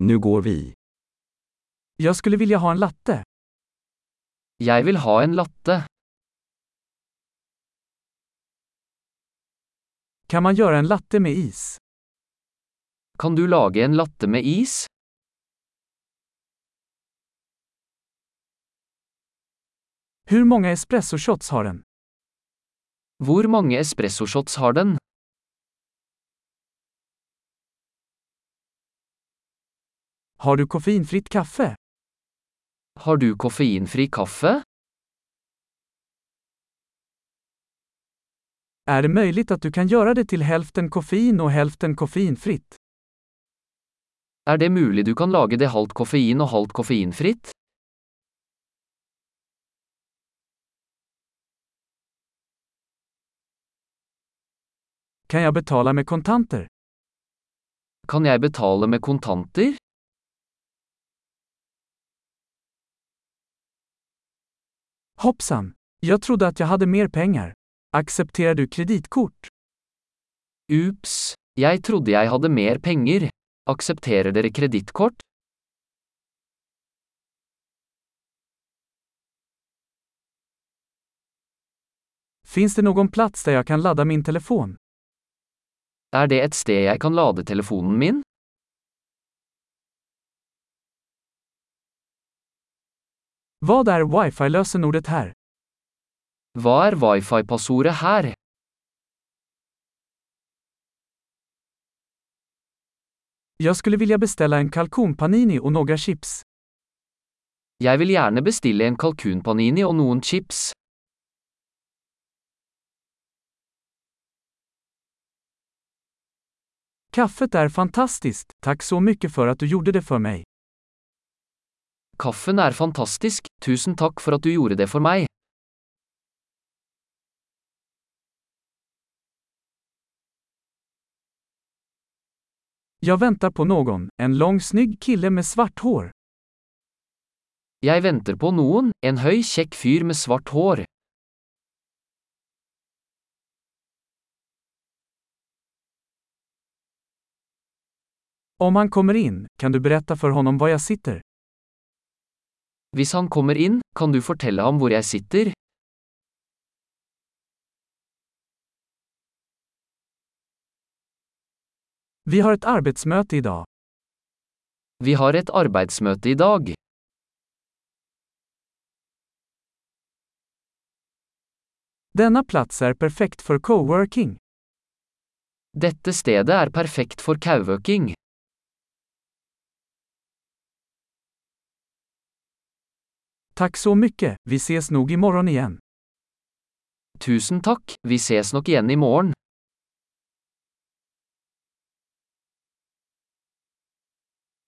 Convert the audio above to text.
Nu går vi. Jag skulle vilja ha en latte. Jeg vil ha en latte. Kan man göra en latte med is? Kan du lage en latte med is? Hur många espressoshots har den? Hvor mange espressoshots har den? Har du koffeinfritt kaffe? Har du koffeinfri kaffe? Är det möjligt att du kan göra det till hälften koffein och hälften koffeinfritt? Er det mulig du kan lage det halvt koffein og halvt koffeinfritt? Kan jag betala med kontanter? Kan jeg betale med kontanter? Hoppsan! Jag trodde att jag hade mer pengar. Accepterar du kreditkort? Ups, jeg trodde jeg hadde mer penger. Aksepterer dere kredittkort? Finns det någon plats där jag kan ladda min telefon? Er det et sted jeg kan lade telefonen min? Vad är wifi-lösenordet här? Hva er wifi-passordet her? Jag skulle vilja beställa en kalkonpanini och några chips. Jeg vil gjerne bestille en kalkunpanini og noen chips. Kaffet är fantastiskt, tack så mycket för att du gjorde det för mig. Kaffen er fantastisk, tusen takk for at du gjorde det for meg. Jag väntar på någon, en lång snygg kille med svart hår. Jeg venter på noen, en høy, kjekk fyr med svart hår. Om han kommer in, kan du berätta för honom var jag sitter? Hvis han kommer inn, kan du fortelle ham hvor jeg sitter? Vi har ett arbetsmöte idag. Vi har et arbeidsmøte i dag. Denna plats är perfekt för coworking. Dette stedet er perfekt for kauøking. Tack så mycket, vi ses nog imorgon igen. Tusen tack, vi ses nog igen imorgon.